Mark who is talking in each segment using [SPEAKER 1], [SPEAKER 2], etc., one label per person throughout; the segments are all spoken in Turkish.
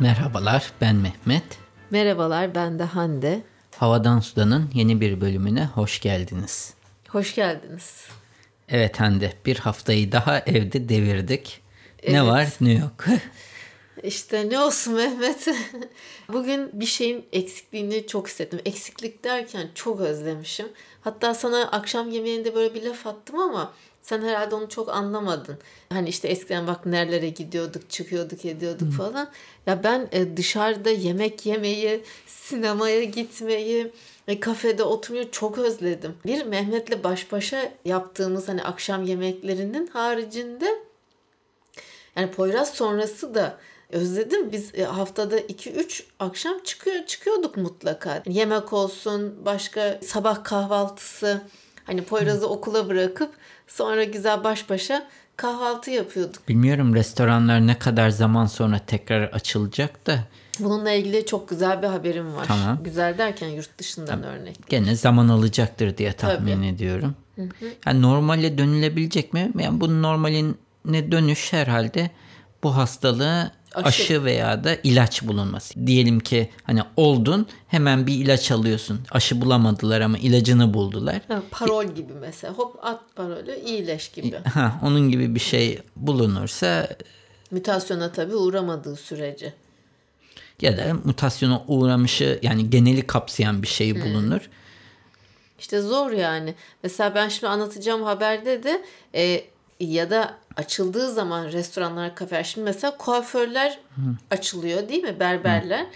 [SPEAKER 1] Merhabalar, ben Mehmet.
[SPEAKER 2] Merhabalar, ben de Hande.
[SPEAKER 1] Havadan Sudan'ın yeni bir bölümüne hoş geldiniz.
[SPEAKER 2] Hoş geldiniz.
[SPEAKER 1] Evet Hande, bir haftayı daha evde devirdik.
[SPEAKER 2] Evet.
[SPEAKER 1] Ne var ne yok.
[SPEAKER 2] İşte ne olsun Mehmet. Bugün bir şeyin eksikliğini çok hissettim. Eksiklik derken çok özlemişim. Hatta sana akşam yemeğinde böyle bir laf attım ama sen herhalde onu çok anlamadın. Hani işte eskiden bak nerelere gidiyorduk, çıkıyorduk, ediyorduk falan. Ya ben e, dışarıda yemek yemeyi, sinemaya gitmeyi, e, kafede oturmayı çok özledim. Bir Mehmet'le baş başa yaptığımız hani akşam yemeklerinin haricinde yani Poyraz sonrası da özledim. Biz e, haftada 2-3 akşam çıkıyor çıkıyorduk mutlaka. Yemek olsun, başka sabah kahvaltısı. Hani Poyraz'ı okula bırakıp sonra güzel baş başa kahvaltı yapıyorduk.
[SPEAKER 1] Bilmiyorum restoranlar ne kadar zaman sonra tekrar açılacak da
[SPEAKER 2] Bununla ilgili çok güzel bir haberim var.
[SPEAKER 1] Tamam.
[SPEAKER 2] Güzel derken yurt dışından örnek.
[SPEAKER 1] gene zaman alacaktır diye tahmin
[SPEAKER 2] Tabii.
[SPEAKER 1] ediyorum. Yani normale dönülebilecek mi? Yani bu normaline dönüş herhalde bu hastalığı
[SPEAKER 2] Aşı.
[SPEAKER 1] aşı. veya da ilaç bulunması. Diyelim ki hani oldun hemen bir ilaç alıyorsun. Aşı bulamadılar ama ilacını buldular.
[SPEAKER 2] Ha, parol gibi mesela. Hop at parolü iyileş gibi.
[SPEAKER 1] Ha, onun gibi bir şey bulunursa
[SPEAKER 2] Mütasyona tabii uğramadığı sürece.
[SPEAKER 1] ya da mutasyona uğramışı yani geneli kapsayan bir şey bulunur.
[SPEAKER 2] İşte zor yani. Mesela ben şimdi anlatacağım haberde de e, ya da açıldığı zaman restoranlar, kafeler. Şimdi mesela kuaförler açılıyor değil mi? Berberler.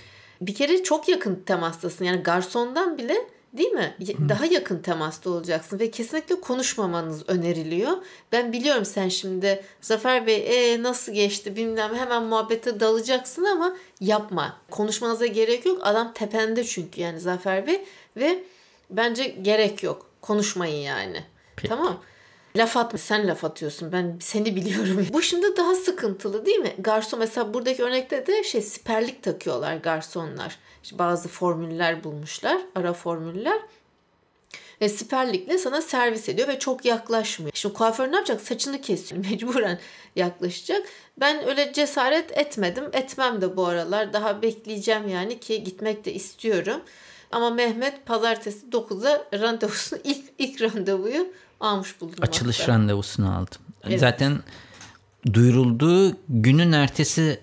[SPEAKER 2] Bir kere çok yakın temastasın. Yani garsondan bile değil mi? Y- Daha yakın temasta olacaksın ve kesinlikle konuşmamanız öneriliyor. Ben biliyorum sen şimdi Zafer Bey e, nasıl geçti bilmem hemen muhabbete dalacaksın ama yapma. Konuşmanıza gerek yok. Adam tepende çünkü yani Zafer Bey ve bence gerek yok. Konuşmayın yani. Tamam. Laf atma. Sen laf atıyorsun. Ben seni biliyorum. Bu şimdi daha sıkıntılı değil mi? Garson mesela buradaki örnekte de şey siperlik takıyorlar garsonlar. İşte bazı formüller bulmuşlar. Ara formüller. Ve siperlikle sana servis ediyor ve çok yaklaşmıyor. Şimdi kuaför ne yapacak? Saçını kesiyor. Mecburen yaklaşacak. Ben öyle cesaret etmedim. Etmem de bu aralar. Daha bekleyeceğim yani ki gitmek de istiyorum. Ama Mehmet pazartesi 9'a randevusunu ilk, ilk randevuyu almış bulunmakta.
[SPEAKER 1] Açılış randevusunu aldım.
[SPEAKER 2] Evet.
[SPEAKER 1] Zaten duyurulduğu günün ertesi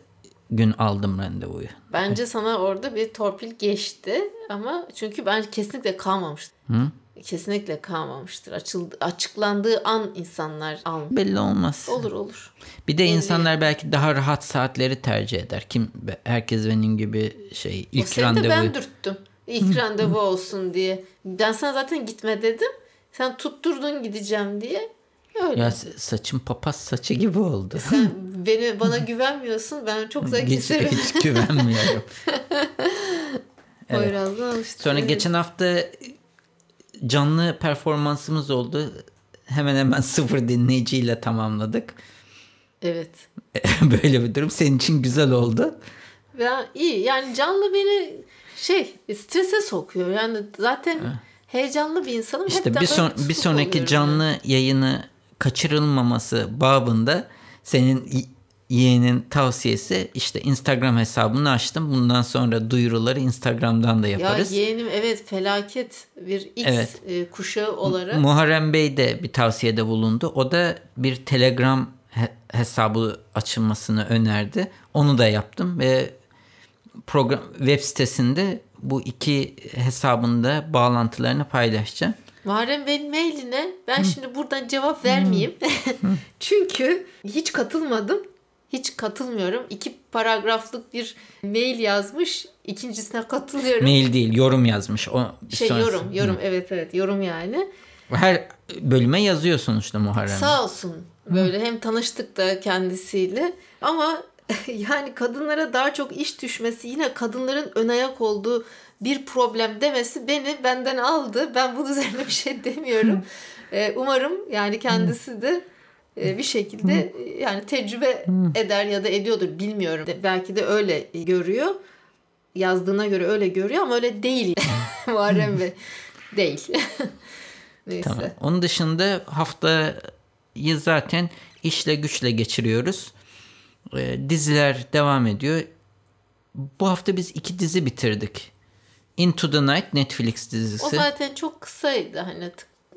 [SPEAKER 1] gün aldım randevuyu.
[SPEAKER 2] Bence sana orada bir torpil geçti ama çünkü ben kesinlikle kalmamıştım. Kesinlikle kalmamıştır. Açıldı, açıklandığı an insanlar almış.
[SPEAKER 1] Belli olmaz.
[SPEAKER 2] Olur olur.
[SPEAKER 1] Bir de insanlar belki daha rahat saatleri tercih eder. Kim herkes benim gibi şey
[SPEAKER 2] O
[SPEAKER 1] ilk
[SPEAKER 2] de
[SPEAKER 1] randevu
[SPEAKER 2] ben dürttüm. İlk randevu olsun diye. Ben sana zaten gitme dedim. Sen tutturdun gideceğim diye. Öyle.
[SPEAKER 1] ya sa- saçım papaz saçı gibi oldu.
[SPEAKER 2] Sen beni bana güvenmiyorsun. Ben çok
[SPEAKER 1] hiç,
[SPEAKER 2] zekiserim.
[SPEAKER 1] hiç güvenmiyorum.
[SPEAKER 2] Poyraz'dan alıştım.
[SPEAKER 1] Sonra
[SPEAKER 2] Evet.
[SPEAKER 1] geçen hafta canlı performansımız oldu. Hemen hemen sıfır dinleyiciyle tamamladık.
[SPEAKER 2] Evet.
[SPEAKER 1] Böyle bir durum senin için güzel oldu.
[SPEAKER 2] Ya iyi yani canlı beni şey strese sokuyor. Yani zaten heyecanlı bir insanım.
[SPEAKER 1] İşte
[SPEAKER 2] Hepten
[SPEAKER 1] bir, son, bir sonraki canlı
[SPEAKER 2] yani.
[SPEAKER 1] yayını kaçırılmaması babında senin yeğenin tavsiyesi işte Instagram hesabını açtım. Bundan sonra duyuruları Instagram'dan da
[SPEAKER 2] Ya
[SPEAKER 1] yaparız.
[SPEAKER 2] yeğenim evet felaket bir X
[SPEAKER 1] Evet.
[SPEAKER 2] e, kuşağı olarak.
[SPEAKER 1] Muharrem Bey de bir tavsiyede bulundu. O da bir Telegram he- hesabı açılmasını önerdi. Onu da yaptım ve program web sitesinde bu iki hesabında bağlantılarını paylaşacağım.
[SPEAKER 2] Muharrem Bey'in mailine ben şimdi buradan cevap vermeyeyim. Çünkü hiç katılmadım. Hiç katılmıyorum. İki paragraflık bir mail yazmış. İkincisine katılıyorum.
[SPEAKER 1] Mail değil, yorum yazmış. O
[SPEAKER 2] şey
[SPEAKER 1] sonrası.
[SPEAKER 2] yorum, yorum evet evet yorum yani.
[SPEAKER 1] Her bölüme yazıyor sonuçta Muharrem.
[SPEAKER 2] Sağ olsun. Böyle hem tanıştık da kendisiyle ama yani kadınlara daha çok iş düşmesi yine kadınların ön ayak olduğu bir problem demesi beni benden aldı. Ben bunun üzerine bir şey demiyorum. Ee, umarım yani kendisi de e, bir şekilde e, yani tecrübe eder ya da ediyordur bilmiyorum. Belki de öyle görüyor. Yazdığına göre öyle görüyor ama öyle değil. Muharrem Bey. Değil. Neyse.
[SPEAKER 1] Tamam. Onun dışında haftayı zaten işle güçle geçiriyoruz. Ee, diziler devam ediyor. bu hafta biz iki dizi bitirdik. Into the Night Netflix dizisi.
[SPEAKER 2] O zaten çok kısaydı hani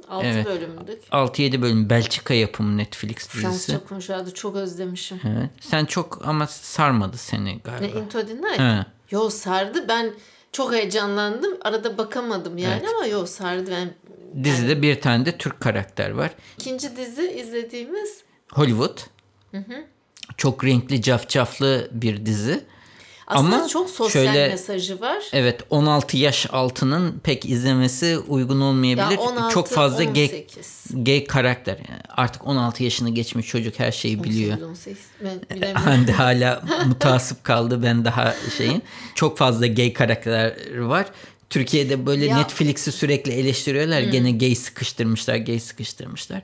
[SPEAKER 2] 6
[SPEAKER 1] Evet.
[SPEAKER 2] bölümlük.
[SPEAKER 1] 6-7 bölüm Belçika yapımı Netflix dizisi.
[SPEAKER 2] Fransızca konuşuyordu çok özlemişim.
[SPEAKER 1] Evet. Sen çok ama sarmadı seni
[SPEAKER 2] Ne
[SPEAKER 1] galiba.
[SPEAKER 2] Into the Night?
[SPEAKER 1] He.
[SPEAKER 2] Yo sardı ben çok heyecanlandım. Arada bakamadım yani
[SPEAKER 1] Evet.
[SPEAKER 2] ama yo sardı ben.
[SPEAKER 1] Dizide bir tane de Türk karakter var.
[SPEAKER 2] İkinci dizi izlediğimiz
[SPEAKER 1] Hollywood. Çok renkli, cafcaflı bir dizi.
[SPEAKER 2] aslında
[SPEAKER 1] Ama
[SPEAKER 2] çok sosyal
[SPEAKER 1] şöyle-
[SPEAKER 2] mesajı var.
[SPEAKER 1] Evet 16 yaş altının pek izlemesi uygun olmayabilir.
[SPEAKER 2] Ya 16,
[SPEAKER 1] Çok fazla gay,
[SPEAKER 2] 18.
[SPEAKER 1] gay karakter. Yani artık 16 yaşını geçmiş çocuk her şeyi biliyor.
[SPEAKER 2] 18, ben bilemiyorum.
[SPEAKER 1] Hande hala mutasip kaldı ben daha şeyim. Çok fazla gay karakter var. Türkiye'de böyle
[SPEAKER 2] Ya-
[SPEAKER 1] Netflix'i sürekli eleştiriyorlar. Gene gay sıkıştırmışlar, gay sıkıştırmışlar.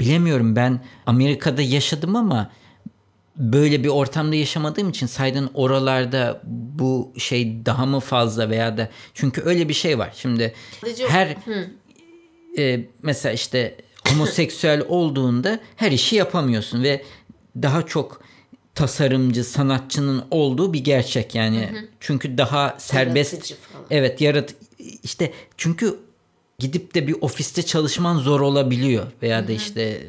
[SPEAKER 1] Bilemiyorum ben Amerika'da yaşadım ama böyle bir ortamda yaşamadığım için saydın oralarda bu şey daha mı fazla veya da çünkü öyle bir şey var. Şimdi
[SPEAKER 2] Sadece-
[SPEAKER 1] her e, mesela işte homoseksüel olduğunda her işi yapamıyorsun ve daha çok tasarımcı, sanatçının olduğu bir gerçek yani. Çünkü daha serbest
[SPEAKER 2] Yaratıcı falan.
[SPEAKER 1] Evet, yarat işte çünkü gidip de bir ofiste çalışman zor olabiliyor veya da işte e,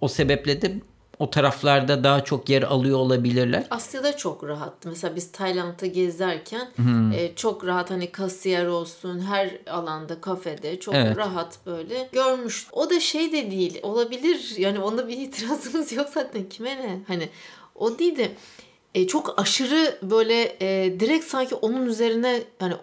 [SPEAKER 1] o sebeple de o taraflarda daha çok yer alıyor olabilirler.
[SPEAKER 2] Asya'da çok rahattı. Mesela biz Tayland'da gezerken e, çok rahat hani kasiyer olsun her alanda kafede çok
[SPEAKER 1] Evet.
[SPEAKER 2] rahat böyle görmüş. O da şey de değil olabilir yani onda bir itirazımız yok zaten kime ne hani o değil de e, çok aşırı böyle e, direkt sanki onun üzerine hani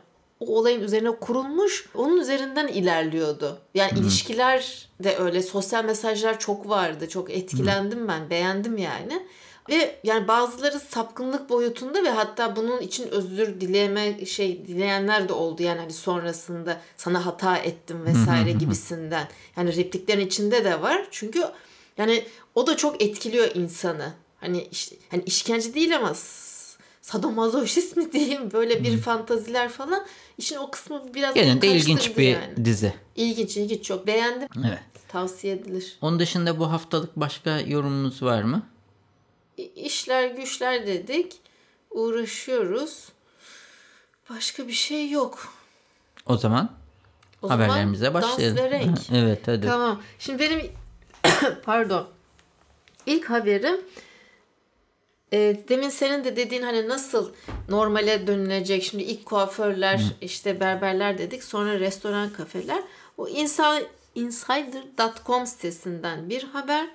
[SPEAKER 2] o olayın üzerine kurulmuş onun üzerinden ilerliyordu. Yani ilişkiler de öyle sosyal mesajlar çok vardı. Çok etkilendim ben beğendim yani. Ve yani bazıları sapkınlık boyutunda ve hatta bunun için özür dileme şey dileyenler de oldu yani hani sonrasında sana hata ettim vesaire gibisinden. Yani repliklerin içinde de var. Çünkü yani o da çok etkiliyor insanı. Hani işte hani işkence değil ama sadomazoşist mi diyeyim böyle bir fantaziler falan. İşin o kısmı biraz beni
[SPEAKER 1] de ilginç bir
[SPEAKER 2] yani.
[SPEAKER 1] dizi.
[SPEAKER 2] İlginç ilginç çok beğendim.
[SPEAKER 1] Evet.
[SPEAKER 2] Tavsiye edilir.
[SPEAKER 1] Onun dışında bu haftalık başka yorumunuz var mı?
[SPEAKER 2] İşler güçler dedik. Uğraşıyoruz. Başka bir şey yok.
[SPEAKER 1] O zaman
[SPEAKER 2] O
[SPEAKER 1] haberlerimize
[SPEAKER 2] zaman
[SPEAKER 1] başlayalım.
[SPEAKER 2] Dans ve renk.
[SPEAKER 1] evet hadi.
[SPEAKER 2] Tamam. Şimdi benim pardon. İlk haberim e, demin senin de dediğin hani nasıl normale dönülecek. Şimdi ilk kuaförler işte berberler dedik. Sonra restoran kafeler. O insan insider.com sitesinden bir haber.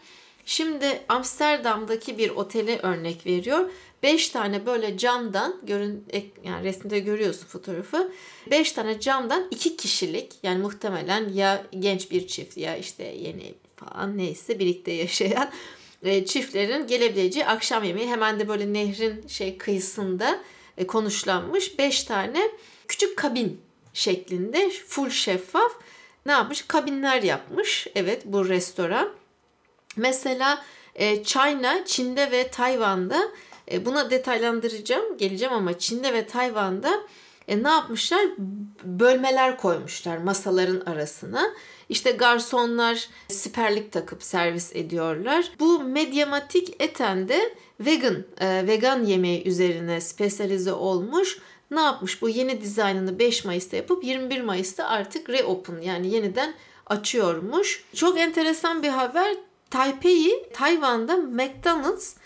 [SPEAKER 2] Şimdi Amsterdam'daki bir oteli örnek veriyor. 5 tane böyle camdan görün yani resimde görüyorsun fotoğrafı. 5 tane camdan 2 kişilik yani muhtemelen ya genç bir çift ya işte yeni falan neyse birlikte yaşayan e, çiftlerin gelebileceği akşam yemeği hemen de böyle nehrin şey kıyısında e, konuşlanmış 5 tane küçük kabin şeklinde full şeffaf ne yapmış? Kabinler yapmış. Evet bu restoran. Mesela e, China, Çin'de ve Tayvan'da e, buna detaylandıracağım, geleceğim ama Çin'de ve Tayvan'da e, ne yapmışlar? Bölmeler koymuşlar masaların arasına. İşte garsonlar siperlik takıp servis ediyorlar. Bu Mediamatik Eten'de vegan, e, vegan yemeği üzerine spesyalize olmuş. Ne yapmış? Bu yeni dizaynını 5 Mayıs'ta yapıp 21 Mayıs'ta artık reopen yani yeniden açıyormuş. Çok enteresan bir haber. Taipei, Tayvan'da McDonald's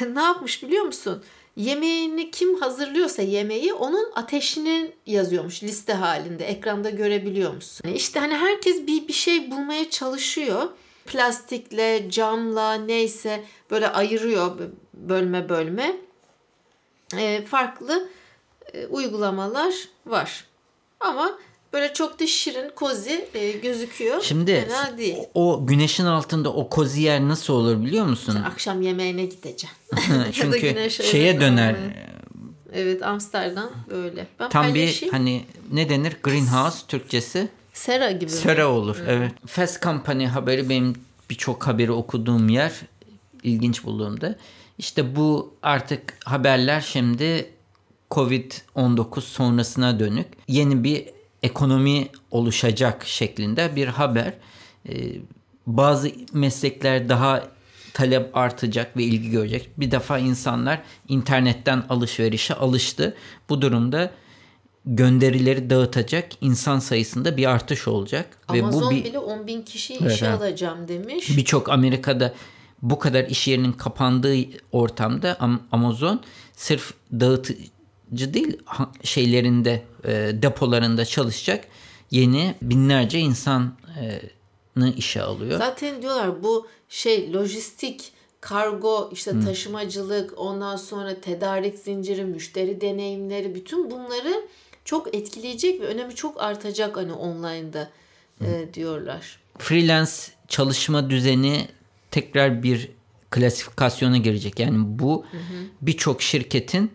[SPEAKER 2] ne yapmış biliyor musun? Yemeğini kim hazırlıyorsa yemeği onun ateşini yazıyormuş liste halinde. Ekranda görebiliyor musun? Yani İşte hani herkes bir bir şey bulmaya çalışıyor. Plastikle, camla neyse böyle ayırıyor bölme bölme. Ee, farklı e, uygulamalar var. Ama böyle çok da şirin, kozi e, gözüküyor.
[SPEAKER 1] Şimdi
[SPEAKER 2] Fena değil.
[SPEAKER 1] o güneşin altında o kozi yer nasıl olur biliyor musun?
[SPEAKER 2] Akşam yemeğine gideceğim.
[SPEAKER 1] Çünkü şeye döner.
[SPEAKER 2] evet. Evet Amsterdam böyle. Ben
[SPEAKER 1] Tam bir
[SPEAKER 2] paylaşayım.
[SPEAKER 1] hani ne denir? Greenhouse Türkçesi.
[SPEAKER 2] Sera gibi. mi?
[SPEAKER 1] Sera olur. Evet. Fast Company haberi benim birçok haberi okuduğum yer ilginç bulduğumda. İşte bu artık haberler şimdi Covid-19 sonrasına dönük yeni bir ekonomi oluşacak şeklinde bir haber. Ee, bazı meslekler daha talep artacak ve ilgi görecek. Bir defa insanlar internetten alışverişe alıştı. Bu durumda gönderileri dağıtacak insan sayısında bir artış olacak.
[SPEAKER 2] Amazon
[SPEAKER 1] ve bu bir,
[SPEAKER 2] bile 10 bin kişi
[SPEAKER 1] Evet,
[SPEAKER 2] işe
[SPEAKER 1] evet.
[SPEAKER 2] alacağım demiş.
[SPEAKER 1] birçok Amerika'da bu kadar iş yerinin kapandığı ortamda Am- Amazon sırf dağıtıcı değil şeylerinde e, depolarında çalışacak yeni binlerce insanı işe alıyor.
[SPEAKER 2] Zaten diyorlar bu şey lojistik, kargo, işte taşımacılık, ondan sonra tedarik zinciri, müşteri deneyimleri bütün bunları çok etkileyecek ve önemi çok artacak hani online'da e, diyorlar.
[SPEAKER 1] freelance çalışma düzeni tekrar bir klasifikasyona girecek. Yani bu birçok şirketin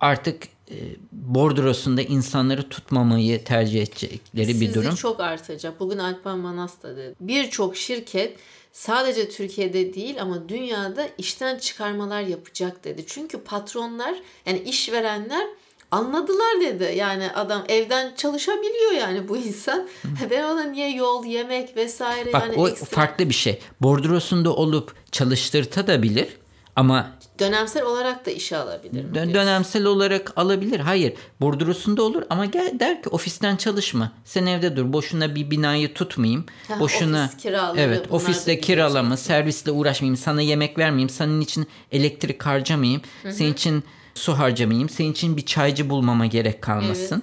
[SPEAKER 1] artık e, bordrosunda insanları tutmamayı tercih edecekleri bir
[SPEAKER 2] İşsizlik
[SPEAKER 1] durum.
[SPEAKER 2] çok artacak. Bugün Alpan Manas da dedi. Birçok şirket sadece Türkiye'de değil ama dünyada işten çıkarmalar yapacak dedi. Çünkü patronlar yani işverenler anladılar dedi. Yani adam evden çalışabiliyor yani bu insan. Ben ona niye yol, yemek vesaire
[SPEAKER 1] Bak
[SPEAKER 2] yani
[SPEAKER 1] o
[SPEAKER 2] ekstra-
[SPEAKER 1] farklı bir şey. Bordrosunda olup çalıştırtabilir ama
[SPEAKER 2] dönemsel olarak da işe alabilir. mi
[SPEAKER 1] dön- dönemsel olarak alabilir. Hayır. Bordrosunda olur ama gel der ki ofisten çalışma. Sen evde dur. Boşuna bir binayı tutmayayım.
[SPEAKER 2] Ha,
[SPEAKER 1] Boşuna
[SPEAKER 2] ofis kiraları,
[SPEAKER 1] Evet, ofiste kiralama, servisle uğraşmayayım, sana yemek vermeyeyim, senin için elektrik harcamayayım, senin için su harcamayayım, senin için bir çaycı bulmama gerek kalmasın.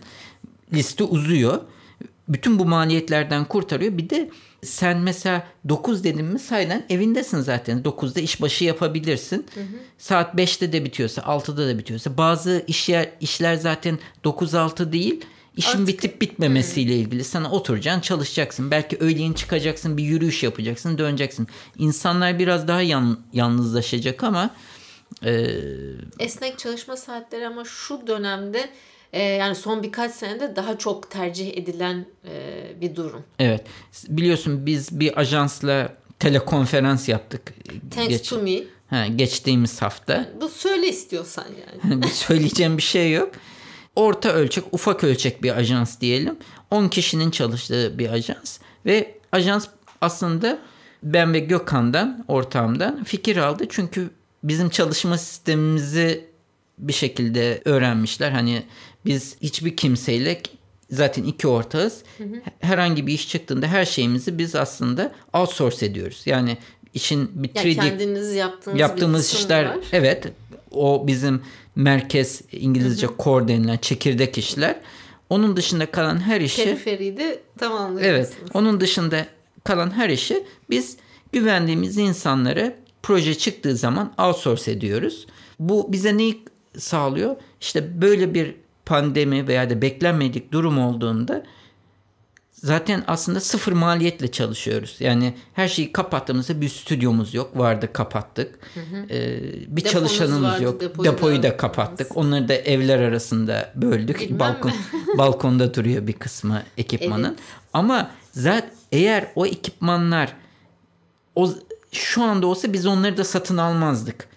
[SPEAKER 1] Liste uzuyor. Bütün bu maliyetlerden kurtarıyor. Bir de sen mesela 9 dedim mi saydan evindesin zaten. 9'da işbaşı yapabilirsin. Saat 5'te de bitiyorsa 6'da da bitiyorsa. Bazı iş yer, işler zaten 9-6 değil. İşin
[SPEAKER 2] Artık-
[SPEAKER 1] bitip bitmemesiyle ilgili. Sana oturacaksın çalışacaksın. Belki öğleyin çıkacaksın bir yürüyüş yapacaksın döneceksin. İnsanlar biraz daha yan, yalnızlaşacak ama e,
[SPEAKER 2] Esnek çalışma saatleri ama şu dönemde e, yani son birkaç senede daha çok tercih edilen e, bir durum.
[SPEAKER 1] evet biliyorsun biz bir ajansla telekonferans yaptık.
[SPEAKER 2] Thanks
[SPEAKER 1] Geç-
[SPEAKER 2] to me.
[SPEAKER 1] ha, geçtiğimiz hafta.
[SPEAKER 2] Bu söyle istiyorsan yani.
[SPEAKER 1] söyleyeceğim bir şey yok. Orta ölçek, ufak ölçek bir ajans diyelim. 10 kişinin çalıştığı bir ajans ve ajans aslında ben ve Gökhan'dan, ortağımdan fikir aldı. Çünkü bizim çalışma sistemimizi bir şekilde öğrenmişler. Hani biz hiçbir kimseyle zaten iki ortağız. Herhangi bir iş çıktığında her şeyimizi biz aslında outsource ediyoruz. Yani işin bir
[SPEAKER 2] Yani
[SPEAKER 1] 3D
[SPEAKER 2] kendiniz yaptığınız,
[SPEAKER 1] yaptığımız işler
[SPEAKER 2] var.
[SPEAKER 1] evet o bizim merkez İngilizce core denilen çekirdek işler. Onun dışında kalan her işi
[SPEAKER 2] Periferiyi de tamamlıyorsunuz.
[SPEAKER 1] evet onun dışında kalan her işi biz güvendiğimiz insanlara proje çıktığı zaman outsource ediyoruz. Bu bize neyi sağlıyor? İşte böyle bir pandemi veya da beklenmedik durum olduğunda zaten aslında sıfır maliyetle çalışıyoruz. Yani her şeyi kapattığımızda bir stüdyomuz yok. Vardı kapattık. Ee, bir
[SPEAKER 2] Deponuz
[SPEAKER 1] çalışanımız
[SPEAKER 2] vardı,
[SPEAKER 1] yok.
[SPEAKER 2] depoyu
[SPEAKER 1] Depoyu,
[SPEAKER 2] da
[SPEAKER 1] da kapattık. Onları da evler arasında böldük.
[SPEAKER 2] Bilmem
[SPEAKER 1] Balkon balkonda duruyor bir kısmı ekipmanın.
[SPEAKER 2] Evet.
[SPEAKER 1] Ama zaten eğer o ekipmanlar o şu anda olsa biz onları da satın almazdık.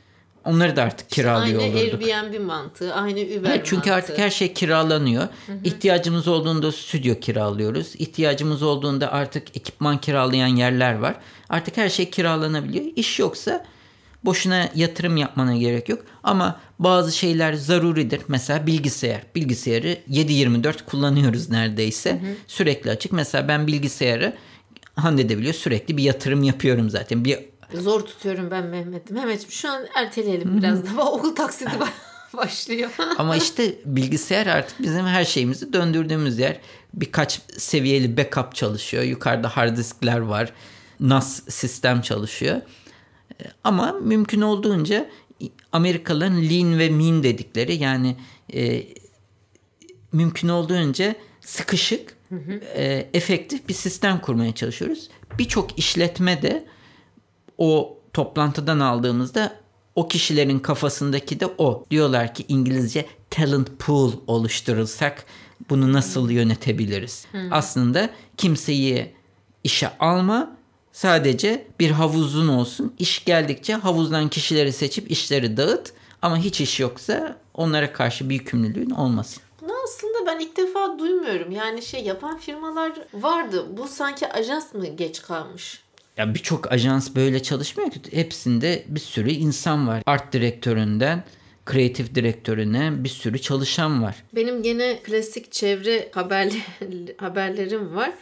[SPEAKER 1] Onları da artık kiralıyor
[SPEAKER 2] Aynı
[SPEAKER 1] olurduk.
[SPEAKER 2] Airbnb mantığı, aynı Uber
[SPEAKER 1] Evet, çünkü
[SPEAKER 2] mantığı.
[SPEAKER 1] artık her şey kiralanıyor. İhtiyacımız olduğunda stüdyo kiralıyoruz. İhtiyacımız olduğunda artık ekipman kiralayan yerler var. Artık her şey kiralanabiliyor. İş yoksa boşuna yatırım yapmana gerek yok. Ama bazı şeyler zaruridir. Mesela bilgisayar. Bilgisayarı 7-24 kullanıyoruz neredeyse. Sürekli açık. Mesela ben bilgisayarı Hande de biliyor sürekli bir yatırım yapıyorum zaten. Bir
[SPEAKER 2] Zor tutuyorum ben Mehmet'im. Mehmet'im şu an erteleyelim biraz daha. Okul taksidi ba- başlıyor.
[SPEAKER 1] Ama işte bilgisayar artık bizim her şeyimizi döndürdüğümüz yer. Birkaç seviyeli backup çalışıyor. Yukarıda hard diskler var. NAS sistem çalışıyor. E, Ama mümkün olduğunca Amerikalıların lean ve mean dedikleri yani e, mümkün olduğunca sıkışık, e, efektif bir sistem kurmaya çalışıyoruz. Birçok işletme de o toplantıdan aldığımızda o kişilerin kafasındaki de o. Diyorlar ki İngilizce talent pool oluşturulsak bunu nasıl yönetebiliriz? Aslında kimseyi işe alma sadece bir havuzun olsun. İş geldikçe havuzdan kişileri seçip işleri dağıt ama hiç iş yoksa onlara karşı bir yükümlülüğün olmasın.
[SPEAKER 2] Bunu aslında ben ilk defa duymuyorum. Yani şey yapan firmalar vardı. Bu sanki ajans mı geç kalmış?
[SPEAKER 1] Ya birçok ajans böyle çalışmıyor ki. Hepsinde bir sürü insan var. Art direktöründen kreatif direktörüne bir sürü çalışan var.
[SPEAKER 2] Benim gene klasik çevre haberli, haberlerim var.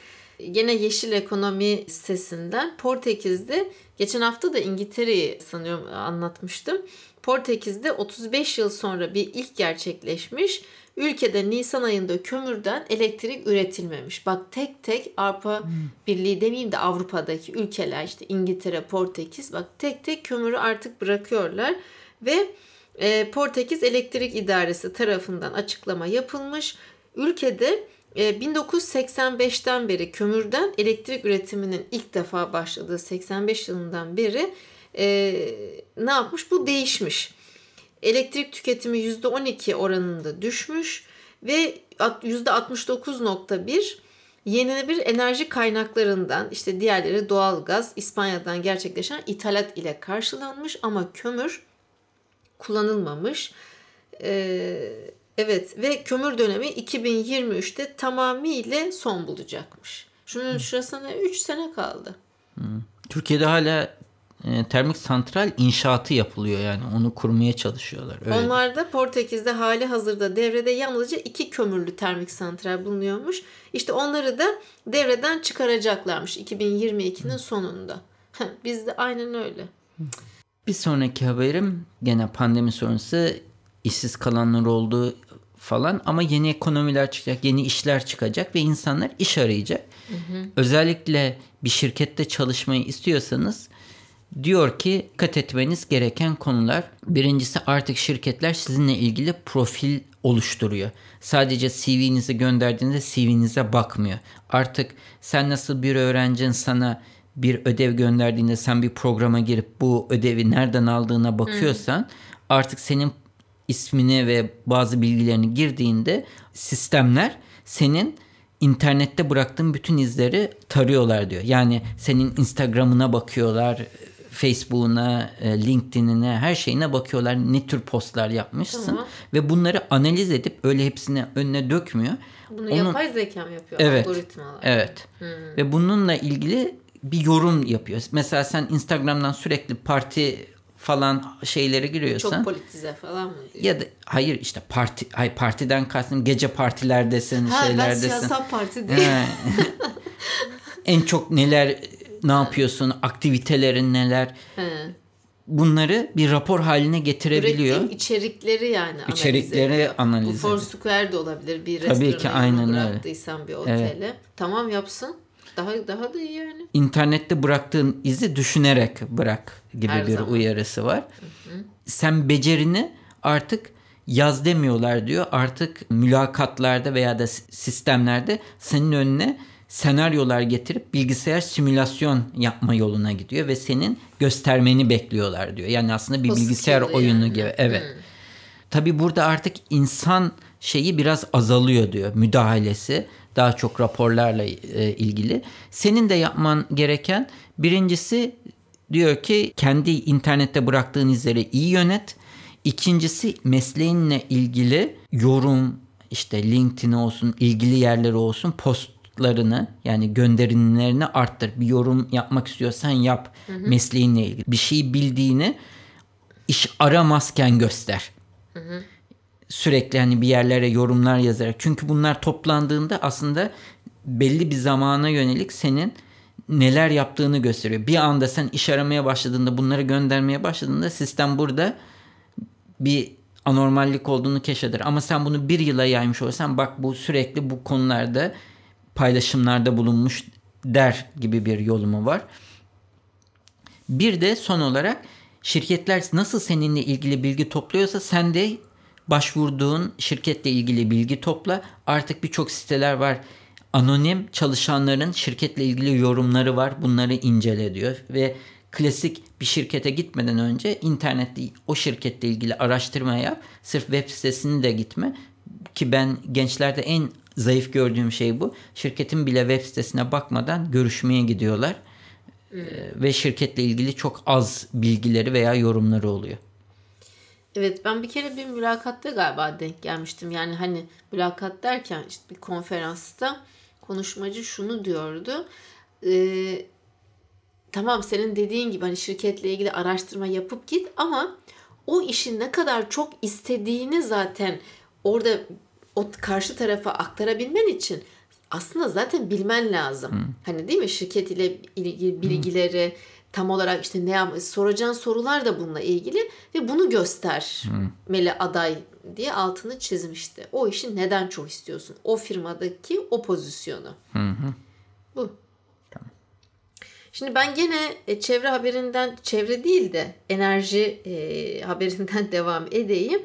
[SPEAKER 2] Gene Yeşil Ekonomi sitesinden Portekiz'de geçen hafta da İngiltere'yi sanıyorum anlatmıştım. Portekiz'de 35 yıl sonra bir ilk gerçekleşmiş. Ülkede Nisan ayında kömürden elektrik üretilmemiş. Bak tek tek Avrupa hmm. Birliği demeyeyim de Avrupa'daki ülkeler işte İngiltere, Portekiz bak tek tek kömürü artık bırakıyorlar ve e, Portekiz Elektrik İdaresi tarafından açıklama yapılmış. Ülkede 1985'ten e, beri kömürden elektrik üretiminin ilk defa başladığı 85 yılından beri e, ne yapmış? Bu değişmiş. Elektrik tüketimi %12 oranında düşmüş ve %69.1 yenilenebilir enerji kaynaklarından işte diğerleri doğalgaz İspanya'dan gerçekleşen ithalat ile karşılanmış ama kömür kullanılmamış. Ee, evet ve kömür dönemi 2023'te tamamıyla son bulacakmış. Şunun şurasına 3 sene kaldı.
[SPEAKER 1] Türkiye'de hala e, termik santral inşaatı yapılıyor yani onu kurmaya çalışıyorlar.
[SPEAKER 2] Öyle Onlar da Portekiz'de hali hazırda devrede yalnızca iki kömürlü termik santral bulunuyormuş. İşte onları da devreden çıkaracaklarmış 2022'nin sonunda. Biz de aynen öyle.
[SPEAKER 1] Bir sonraki haberim gene pandemi sonrası işsiz kalanlar oldu falan ama yeni ekonomiler çıkacak, yeni işler çıkacak ve insanlar iş arayacak. Hı hı. Özellikle bir şirkette çalışmayı istiyorsanız diyor ki dikkat etmeniz gereken konular. Birincisi artık şirketler sizinle ilgili profil oluşturuyor. Sadece CV'nizi gönderdiğinde CV'nize bakmıyor. Artık sen nasıl bir öğrencin sana bir ödev gönderdiğinde sen bir programa girip bu ödevi nereden aldığına bakıyorsan hmm. artık senin ismini ve bazı bilgilerini girdiğinde sistemler senin internette bıraktığın bütün izleri tarıyorlar diyor. Yani senin Instagram'ına bakıyorlar, Facebook'una, e, LinkedIn'ine, her şeyine bakıyorlar. Ne tür postlar yapmışsın tamam. ve bunları analiz edip öyle hepsini önüne dökmüyor.
[SPEAKER 2] Bunu Onun, yapay zeka mı yapıyor?
[SPEAKER 1] Evet. Algoritmalar. Evet. Hmm. Ve bununla ilgili bir yorum yapıyor. Mesela sen Instagram'dan sürekli parti falan şeylere giriyorsan.
[SPEAKER 2] Çok politize falan mı?
[SPEAKER 1] Ya da hayır işte parti hayır partiden kastım gece partilerdesin, ha, şeylerdesin. Ha ben
[SPEAKER 2] siyasal parti değil.
[SPEAKER 1] en çok neler ne yapıyorsun, aktivitelerin neler. He. Bunları bir rapor haline getirebiliyor.
[SPEAKER 2] Ürettiğim içerikleri yani
[SPEAKER 1] İçerikleri analiz
[SPEAKER 2] Bu Foursquare de olabilir. Bir Tabii ki aynen öyle. bir otele. Evet. Tamam yapsın. Daha daha da iyi yani.
[SPEAKER 1] İnternette bıraktığın izi düşünerek bırak gibi Her bir zaman. uyarısı var. Hı hı. Sen becerini artık yaz demiyorlar diyor. Artık mülakatlarda veya da sistemlerde senin önüne senaryolar getirip bilgisayar simülasyon yapma yoluna gidiyor ve senin göstermeni bekliyorlar diyor. Yani aslında bir o bilgisayar oyunu yani. gibi. Evet. Hmm. Tabi burada artık insan şeyi biraz azalıyor diyor müdahalesi daha çok raporlarla e, ilgili. Senin de yapman gereken birincisi diyor ki kendi internette bıraktığın izleri iyi yönet. İkincisi mesleğinle ilgili yorum işte LinkedIn olsun ilgili yerleri olsun postlarını yani gönderilerini arttır. Bir yorum yapmak istiyorsan yap hı hı. mesleğinle ilgili. Bir şeyi bildiğini iş aramazken göster. Hı hı sürekli hani bir yerlere yorumlar yazarak. Çünkü bunlar toplandığında aslında belli bir zamana yönelik senin neler yaptığını gösteriyor. Bir anda sen iş aramaya başladığında bunları göndermeye başladığında sistem burada bir anormallik olduğunu keşfeder. Ama sen bunu bir yıla yaymış olsan bak bu sürekli bu konularda paylaşımlarda bulunmuş der gibi bir yolumu var. Bir de son olarak şirketler nasıl seninle ilgili bilgi topluyorsa sen de başvurduğun şirketle ilgili bilgi topla. Artık birçok siteler var. Anonim çalışanların şirketle ilgili yorumları var. Bunları incele diyor ve klasik bir şirkete gitmeden önce internette o şirketle ilgili araştırma yap. Sırf web sitesini de gitme. Ki ben gençlerde en zayıf gördüğüm şey bu. Şirketin bile web sitesine bakmadan görüşmeye gidiyorlar. Hmm. Ve şirketle ilgili çok az bilgileri veya yorumları oluyor.
[SPEAKER 2] Evet ben bir kere bir mülakatta galiba denk gelmiştim. Yani hani mülakat derken işte bir konferansta konuşmacı şunu diyordu. E, tamam senin dediğin gibi hani şirketle ilgili araştırma yapıp git ama o işin ne kadar çok istediğini zaten orada o karşı tarafa aktarabilmen için aslında zaten bilmen lazım. Hmm. Hani değil mi şirket ile ilgili bilgileri hmm. tam olarak işte ne yap soracağın sorular da bununla ilgili ve bunu göstermeli hmm. aday diye altını çizmişti. O işi neden çok istiyorsun? O firmadaki o pozisyonu.
[SPEAKER 1] Hı
[SPEAKER 2] Bu. Şimdi ben gene e, çevre haberinden, çevre değil de enerji e, haberinden devam edeyim.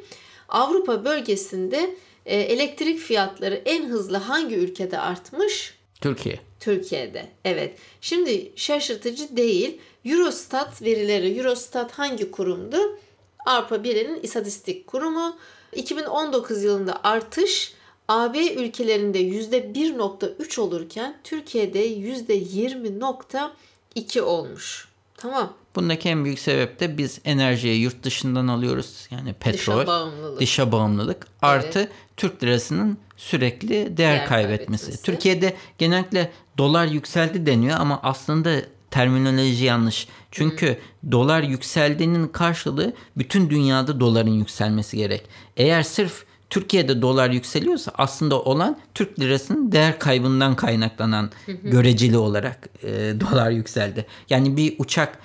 [SPEAKER 2] Avrupa bölgesinde e, elektrik fiyatları en hızlı hangi ülkede artmış?
[SPEAKER 1] Türkiye.
[SPEAKER 2] Türkiye'de. Evet. Şimdi şaşırtıcı değil. Eurostat verileri, Eurostat hangi kurumdu? Avrupa Birliği'nin istatistik kurumu. 2019 yılında artış AB ülkelerinde %1.3 olurken Türkiye'de %20.2 olmuş. Tamam.
[SPEAKER 1] Bundaki en büyük sebep de biz enerjiyi yurt dışından alıyoruz. Yani petrol, dışa bağımlılık, dışa bağımlılık artı evet. Türk lirasının sürekli değer, değer kaybetmesi. kaybetmesi. Türkiye'de genellikle dolar yükseldi deniyor ama aslında terminoloji yanlış. Çünkü hmm. dolar yükseldiğinin karşılığı bütün dünyada doların yükselmesi gerek. Eğer sırf Türkiye'de dolar yükseliyorsa aslında olan Türk lirasının değer kaybından kaynaklanan göreceli olarak e, dolar yükseldi. Yani bir uçak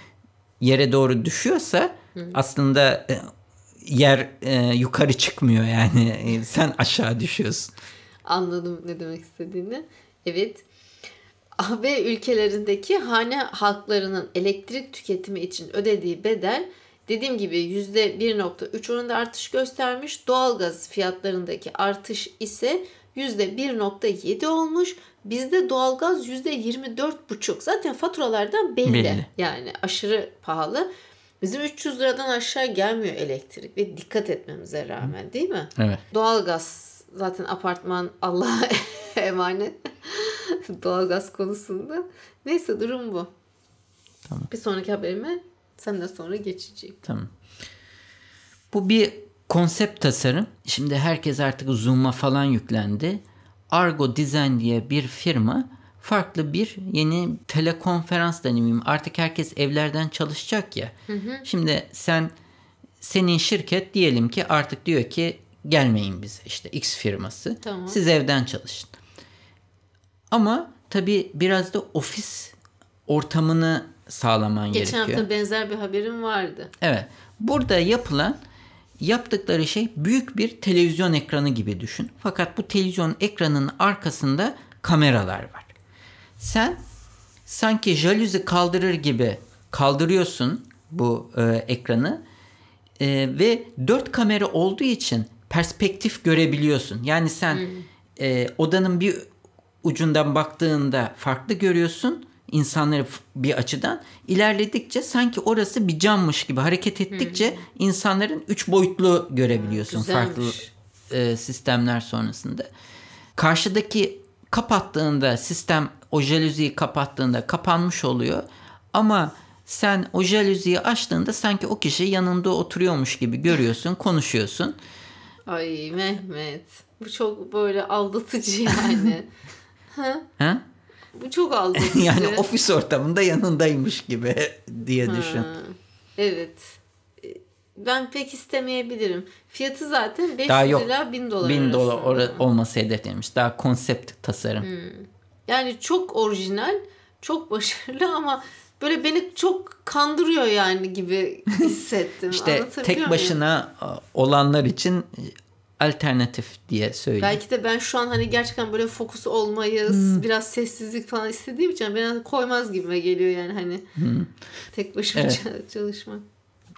[SPEAKER 1] yere doğru düşüyorsa aslında e, yer e, yukarı çıkmıyor yani e, sen aşağı düşüyorsun.
[SPEAKER 2] Anladım ne demek istediğini. Evet. AB ülkelerindeki hane halklarının elektrik tüketimi için ödediği bedel dediğim gibi %1.3 oranında artış göstermiş. Doğalgaz fiyatlarındaki artış ise %1.7 olmuş. Bizde doğalgaz %24,5. Zaten faturalardan belli. belli. Yani aşırı pahalı. Bizim 300 liradan aşağı gelmiyor elektrik ve dikkat etmemize rağmen değil mi?
[SPEAKER 1] Evet.
[SPEAKER 2] Doğalgaz zaten apartman Allah'a emanet. Doğalgaz konusunda. Neyse durum bu. Tamam. Bir sonraki haberime senden sonra geçeceğim.
[SPEAKER 1] Tamam. Bu bir konsept tasarım. Şimdi herkes artık Zoom'a falan yüklendi. Argo Design diye bir firma farklı bir yeni telekonferans deneyimim. Artık herkes evlerden çalışacak ya. Hı hı. Şimdi sen senin şirket diyelim ki artık diyor ki gelmeyin bize işte X firması. Tamam. Siz evden çalışın. Ama tabii biraz da ofis ortamını sağlaman
[SPEAKER 2] Geçen
[SPEAKER 1] gerekiyor.
[SPEAKER 2] Geçen hafta benzer bir haberim vardı.
[SPEAKER 1] Evet. Burada yapılan yaptıkları şey büyük bir televizyon ekranı gibi düşün. Fakat bu televizyon ekranının arkasında kameralar var. Sen sanki jaluzi kaldırır gibi kaldırıyorsun bu e, ekranı e, ve dört kamera olduğu için perspektif görebiliyorsun. Yani sen hmm. e, odanın bir ucundan baktığında farklı görüyorsun insanları bir açıdan ilerledikçe sanki orası bir cammış gibi hareket ettikçe hmm. insanların üç boyutlu görebiliyorsun Güzelmiş. farklı e, sistemler sonrasında. Karşıdaki kapattığında sistem o jaluziyi kapattığında kapanmış oluyor ama sen o jaluziyi açtığında sanki o kişi yanında oturuyormuş gibi görüyorsun, konuşuyorsun.
[SPEAKER 2] Ay Mehmet. Bu çok böyle aldatıcı yani.
[SPEAKER 1] ha? ha?
[SPEAKER 2] Bu çok aldatıcı.
[SPEAKER 1] yani ofis ortamında yanındaymış gibi diye ha. düşün.
[SPEAKER 2] Evet. E, ben pek istemeyebilirim. Fiyatı zaten 500 Daha yok. ila 1000 dolar 1000 dolar
[SPEAKER 1] olması hedeflenmiş. Daha konsept tasarım. Hmm.
[SPEAKER 2] Yani çok orijinal, çok başarılı ama böyle beni çok kandırıyor yani gibi hissettim.
[SPEAKER 1] İşte tek başına muyum? olanlar için alternatif diye söyleyeyim.
[SPEAKER 2] Belki de ben şu an hani gerçekten böyle fokus olmayı, hmm. biraz sessizlik falan istediğim için ben koymaz gibime geliyor yani hani hmm. tek başıma evet. çalışmak.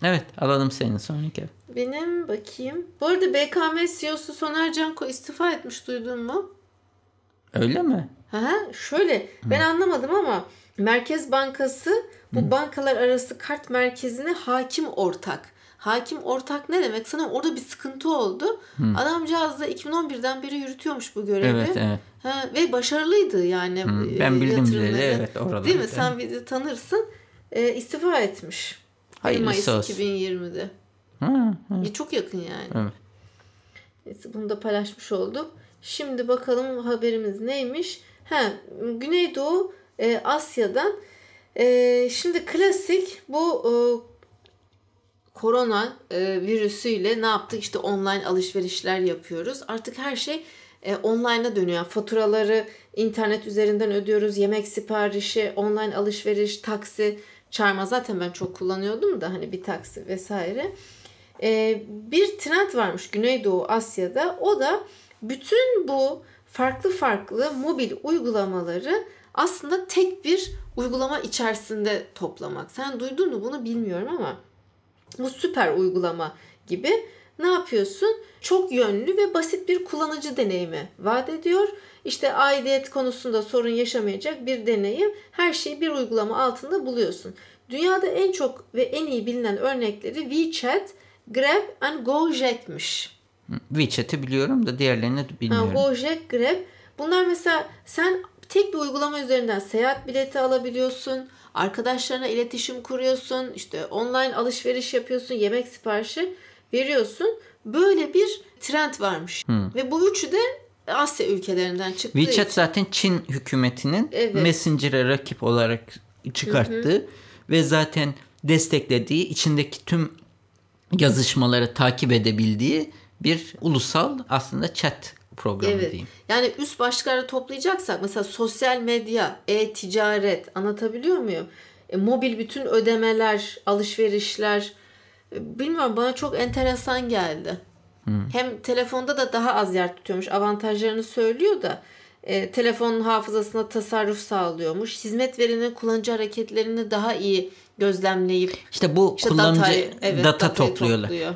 [SPEAKER 1] Evet alalım senin sonraki.
[SPEAKER 2] Benim bakayım. Bu arada BKM CEO'su Soner Canko istifa etmiş duydun mu?
[SPEAKER 1] Öyle mi?
[SPEAKER 2] Ha, şöyle hmm. ben anlamadım ama Merkez Bankası bu hmm. bankalar arası kart merkezine hakim ortak. Hakim ortak ne demek? Sana orada bir sıkıntı oldu. Hmm. Adamcağız da 2011'den beri yürütüyormuş bu görevi. Evet, evet. Ha, ve başarılıydı yani.
[SPEAKER 1] Hmm. Ben bildim bile evet orada.
[SPEAKER 2] Değil mi? Sen bizi tanırsın. E, istifa etmiş. Hayırlısı Mayıs olsun. 2020'de.
[SPEAKER 1] Ha,
[SPEAKER 2] ha. E, çok yakın yani.
[SPEAKER 1] Evet.
[SPEAKER 2] Neyse, bunu da paylaşmış olduk. Şimdi bakalım haberimiz neymiş? Ha, Güneydoğu e, Asya'dan Ee, şimdi klasik bu e, korona e, virüsüyle ne yaptık? İşte online alışverişler yapıyoruz. Artık her şey e, online'a dönüyor. Faturaları internet üzerinden ödüyoruz. Yemek siparişi, online alışveriş, taksi, çağırma. Zaten ben çok kullanıyordum da hani bir taksi vesaire. E, bir trend varmış Güneydoğu Asya'da. O da bütün bu farklı farklı mobil uygulamaları aslında tek bir uygulama içerisinde toplamak. Sen duydun mu bunu bilmiyorum ama bu süper uygulama gibi ne yapıyorsun? Çok yönlü ve basit bir kullanıcı deneyimi vaat ediyor. İşte aidiyet konusunda sorun yaşamayacak bir deneyim. Her şeyi bir uygulama altında buluyorsun. Dünyada en çok ve en iyi bilinen örnekleri WeChat, Grab and Gojek'miş.
[SPEAKER 1] WeChat'i biliyorum da diğerlerini bilmiyorum.
[SPEAKER 2] Ha, Gojek, Grab. Bunlar mesela sen tek bir uygulama üzerinden seyahat bileti alabiliyorsun. Arkadaşlarına iletişim kuruyorsun. işte online alışveriş yapıyorsun. Yemek siparişi veriyorsun. Böyle bir trend varmış. Hmm. Ve bu üçü de Asya ülkelerinden çıktı.
[SPEAKER 1] WeChat için. zaten Çin hükümetinin evet. Messenger'e rakip olarak çıkarttığı hı hı. ve zaten desteklediği içindeki tüm yazışmaları takip edebildiği bir ulusal aslında chat programı evet. diyeyim.
[SPEAKER 2] Yani üst başlıkları toplayacaksak mesela sosyal medya, e-ticaret anlatabiliyor muyum? E, mobil bütün ödemeler, alışverişler e, bilmiyorum bana çok enteresan geldi. Hmm. Hem telefonda da daha az yer tutuyormuş. Avantajlarını söylüyor da e, telefonun hafızasına tasarruf sağlıyormuş. Hizmet verinin kullanıcı hareketlerini daha iyi gözlemleyip
[SPEAKER 1] işte bu işte kullanıcı datayı, evet, data topluyorlar. Topluyor.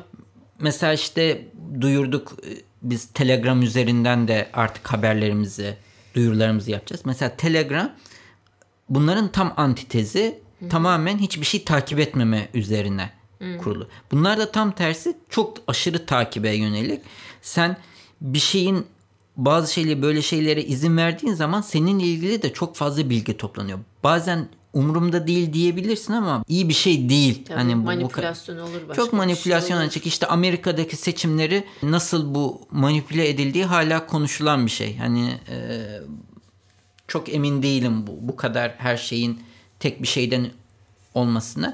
[SPEAKER 1] Mesela işte duyurduk e, biz Telegram üzerinden de artık haberlerimizi, duyurularımızı yapacağız. Mesela Telegram bunların tam antitezi Hı-hı. tamamen hiçbir şey takip etmeme üzerine Hı-hı. kurulu. Bunlar da tam tersi çok aşırı takibe yönelik. Sen bir şeyin bazı şeyleri böyle şeylere izin verdiğin zaman senin ilgili de çok fazla bilgi toplanıyor. Bazen umurumda değil diyebilirsin ama iyi bir şey değil.
[SPEAKER 2] Tabii, hani bu, manipülasyon bu, olur başka.
[SPEAKER 1] Çok manipülasyon şey açık. İşte Amerika'daki seçimleri nasıl bu manipüle edildiği hala konuşulan bir şey. Hani e, çok emin değilim bu, bu kadar her şeyin tek bir şeyden olmasına.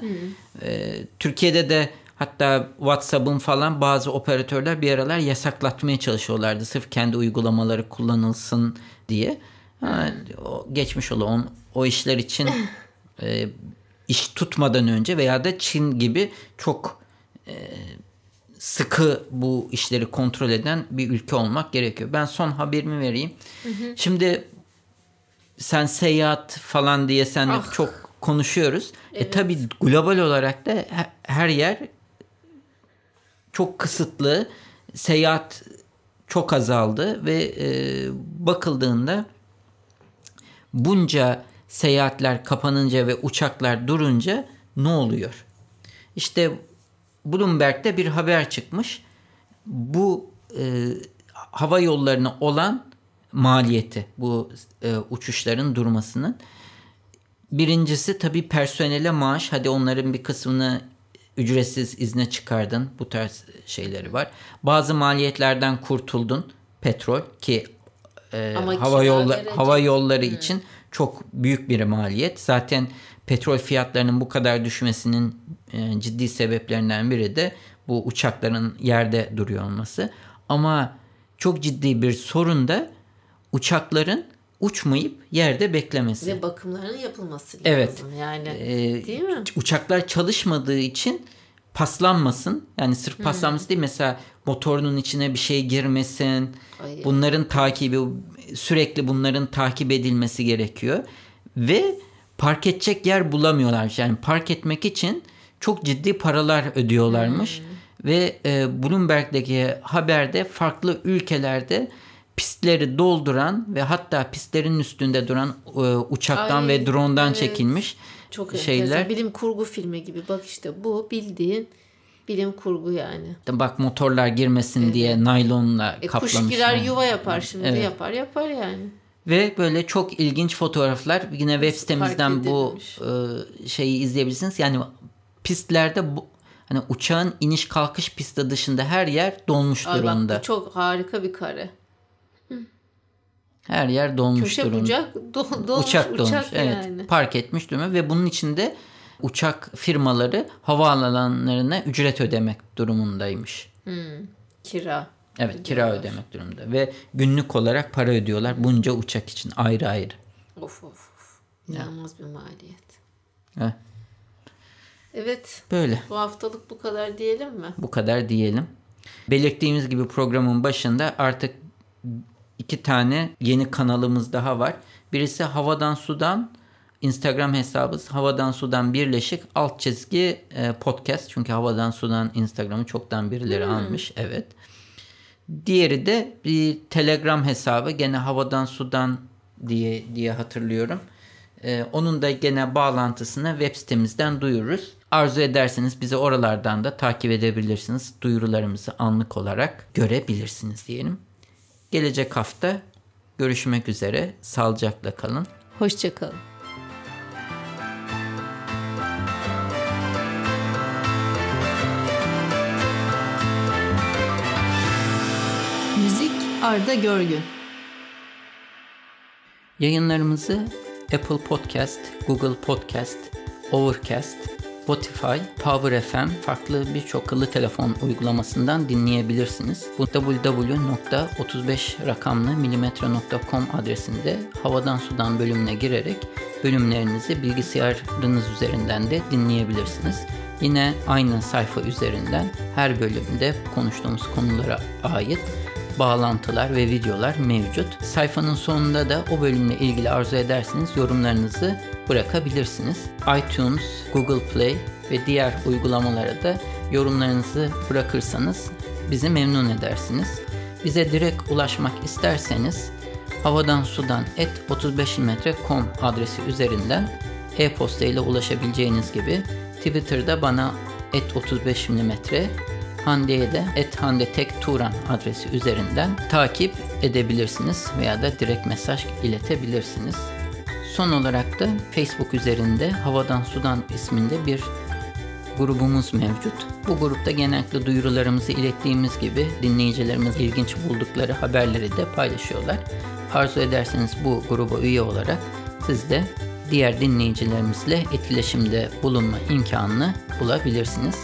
[SPEAKER 1] E, Türkiye'de de hatta WhatsApp'ın falan bazı operatörler bir aralar yasaklatmaya çalışıyorlardı. Sırf kendi uygulamaları kullanılsın diye. Ha, o geçmiş olan o, o işler için e, iş tutmadan önce veya da Çin gibi çok e, sıkı bu işleri kontrol eden bir ülke olmak gerekiyor. Ben son haberimi vereyim. Hı hı. Şimdi sen seyahat falan diye sen ah. çok konuşuyoruz. E, evet. E tabi global olarak da her yer çok kısıtlı. Seyahat çok azaldı ve e, bakıldığında bunca seyahatler kapanınca ve uçaklar durunca ne oluyor? İşte Bloomberg'de bir haber çıkmış. Bu e, hava yollarına olan maliyeti bu e, uçuşların durmasının. Birincisi tabii personele maaş. Hadi onların bir kısmını ücretsiz izne çıkardın. Bu tarz şeyleri var. Bazı maliyetlerden kurtuldun. Petrol ki e, hava yolları hava yolları hmm. için çok büyük bir maliyet. Zaten petrol fiyatlarının bu kadar düşmesinin e, ciddi sebeplerinden biri de bu uçakların yerde duruyor olması. Ama çok ciddi bir sorun da uçakların uçmayıp yerde beklemesi.
[SPEAKER 2] Ve bakımlarının yapılması lazım.
[SPEAKER 1] Evet.
[SPEAKER 2] Yani ee, değil mi?
[SPEAKER 1] Uçaklar çalışmadığı için paslanmasın. Yani sırf hmm. paslanması değil mesela motorunun içine bir şey girmesin. Ay bunların takibi sürekli bunların takip edilmesi gerekiyor. Ve park edecek yer bulamıyorlar. Yani park etmek için çok ciddi paralar ödüyorlarmış. Hmm. Ve e, Bloomberg'deki haberde farklı ülkelerde pistleri dolduran ve hatta pistlerin üstünde duran e, uçaktan Ay, ve drondan evet. çekilmiş çok şeyler. Enteresan.
[SPEAKER 2] Bilim kurgu filmi gibi. Bak işte bu bildiğin bilim kurgu yani.
[SPEAKER 1] Bak motorlar girmesin evet. diye naylonla e, kaplamış. Kuş
[SPEAKER 2] girer yuva yapar şimdi evet. yapar yapar yani.
[SPEAKER 1] Ve böyle çok ilginç fotoğraflar yine web sitemizden bu e, şeyi izleyebilirsiniz. Yani pistlerde bu hani uçağın iniş kalkış pisti dışında her yer dolmuş Ay durumda. Bak,
[SPEAKER 2] bu çok harika bir kare.
[SPEAKER 1] Her yer dolmuş
[SPEAKER 2] Köşe
[SPEAKER 1] durumda.
[SPEAKER 2] bucak do, dolmuş
[SPEAKER 1] uçak dolmuş.
[SPEAKER 2] uçak
[SPEAKER 1] evet.
[SPEAKER 2] yani.
[SPEAKER 1] Park etmiş durumda ve bunun içinde uçak firmaları havaalanlarına ücret ödemek durumundaymış.
[SPEAKER 2] Kira.
[SPEAKER 1] Evet, kira ödemek durumunda ve günlük olarak para ödüyorlar bunca uçak için ayrı ayrı.
[SPEAKER 2] Of of of. İnanılmaz bir maliyet.
[SPEAKER 1] Evet,
[SPEAKER 2] Evet.
[SPEAKER 1] böyle.
[SPEAKER 2] Bu haftalık bu kadar diyelim mi?
[SPEAKER 1] Bu kadar diyelim. Belirttiğimiz gibi programın başında artık iki tane yeni kanalımız daha var. Birisi Havadan Sudan Instagram hesabı Havadan Sudan birleşik alt çizgi e, podcast. Çünkü Havadan Sudan Instagram'ı çoktan birileri almış. Evet. Diğeri de bir Telegram hesabı gene Havadan Sudan diye diye hatırlıyorum. Ee, onun da gene bağlantısını web sitemizden duyururuz. Arzu ederseniz bizi oralardan da takip edebilirsiniz. Duyurularımızı anlık olarak görebilirsiniz diyelim. Gelecek hafta görüşmek üzere. Sağlıcakla kalın.
[SPEAKER 2] Hoşçakalın. Müzik Arda Görgün.
[SPEAKER 1] Yayınlarımızı Apple Podcast, Google Podcast, Overcast, Spotify, Power FM farklı birçok akıllı telefon uygulamasından dinleyebilirsiniz. Bu www.35 rakamlı adresinde havadan sudan bölümüne girerek bölümlerinizi bilgisayarınız üzerinden de dinleyebilirsiniz. Yine aynı sayfa üzerinden her bölümde konuştuğumuz konulara ait bağlantılar ve videolar mevcut. Sayfanın sonunda da o bölümle ilgili arzu ederseniz yorumlarınızı bırakabilirsiniz. iTunes, Google Play ve diğer uygulamalara da yorumlarınızı bırakırsanız bizi memnun edersiniz. Bize direkt ulaşmak isterseniz havadan sudan et 35mm.com adresi üzerinden e-posta ile ulaşabileceğiniz gibi Twitter'da bana et 35 mm Hande'ye de et Hande Tek Turan adresi üzerinden takip edebilirsiniz veya da direkt mesaj iletebilirsiniz. Son olarak da Facebook üzerinde Havadan Sudan isminde bir grubumuz mevcut. Bu grupta genellikle duyurularımızı ilettiğimiz gibi dinleyicilerimiz ilginç buldukları haberleri de paylaşıyorlar. Arzu ederseniz bu gruba üye olarak siz de diğer dinleyicilerimizle etkileşimde bulunma imkanını bulabilirsiniz.